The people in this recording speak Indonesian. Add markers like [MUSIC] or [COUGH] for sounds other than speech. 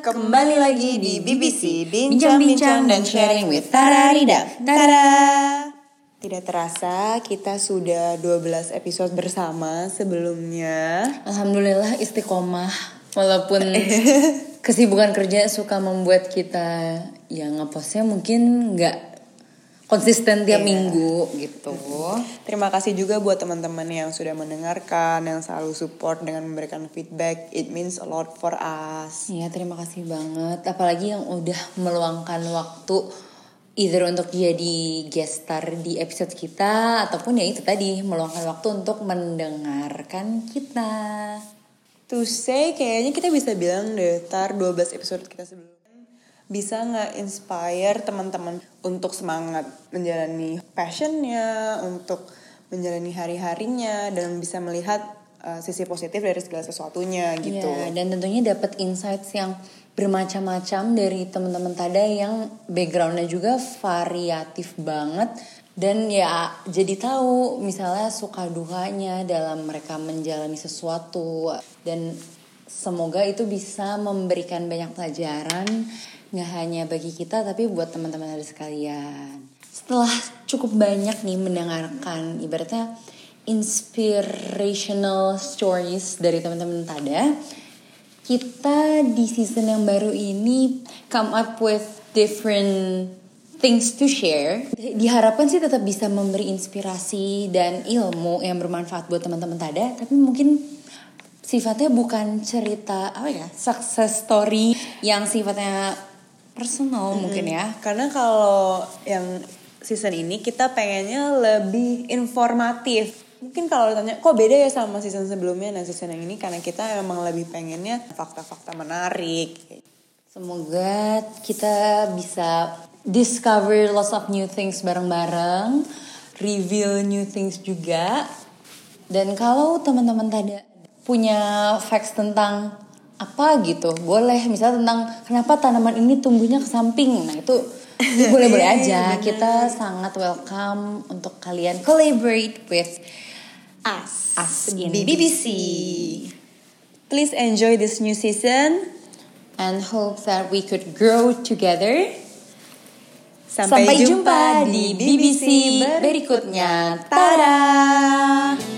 kembali lagi di BBC Bincang-bincang dan sharing with Tara Rida. Tada Tidak terasa kita sudah 12 episode bersama sebelumnya. Alhamdulillah istiqomah. Walaupun [LAUGHS] kesibukan kerja suka membuat kita yang ngepostnya mungkin nggak konsisten tiap Iya. minggu gitu. Terima kasih juga buat teman-teman yang sudah mendengarkan Yang selalu support dengan memberikan feedback It means a lot for us Iya terima kasih banget. Apalagi yang udah meluangkan waktu either untuk jadi guest star di episode kita ataupun ya itu tadi meluangkan waktu untuk mendengarkan kita. To say kayaknya kita bisa bilang deh Tar 12 episode kita sebelumnya bisa nggak inspire teman-teman untuk semangat menjalani passionnya, untuk menjalani hari-harinya dan bisa melihat uh, sisi positif dari segala sesuatunya gitu. Iya, dan tentunya dapat insights yang bermacam-macam dari teman-teman Tada yang backgroundnya juga variatif banget dan ya jadi tahu misalnya suka dukanya dalam mereka menjalani sesuatu dan semoga itu bisa memberikan banyak pelajaran nggak hanya bagi kita tapi buat teman-teman ada sekalian. Setelah cukup banyak nih mendengarkan ibaratnya inspirational stories dari teman-teman Tada, kita di season yang baru ini come up with different things to share. Diharapkan sih tetap bisa memberi inspirasi dan ilmu yang bermanfaat buat teman-teman Tada, tapi mungkin sifatnya bukan cerita apa ya success story yang sifatnya personal mungkin ya. Karena kalau yang season ini kita pengennya lebih informatif. Mungkin kalau ditanya kok beda ya sama season sebelumnya nah season yang ini karena kita emang lebih pengennya fakta-fakta menarik. Semoga kita bisa discover lots of new things bareng-bareng, reveal new things juga. Dan kalau teman-teman tadi punya facts tentang apa gitu, boleh misalnya tentang kenapa tanaman ini tumbuhnya ke samping. Nah, itu boleh-boleh [LAUGHS] aja. Kita sangat welcome untuk kalian collaborate with Us, Us in BBC. Please enjoy this new season. and hope that we could grow together. Sampai, Sampai jumpa di BBC berikutnya. Tada!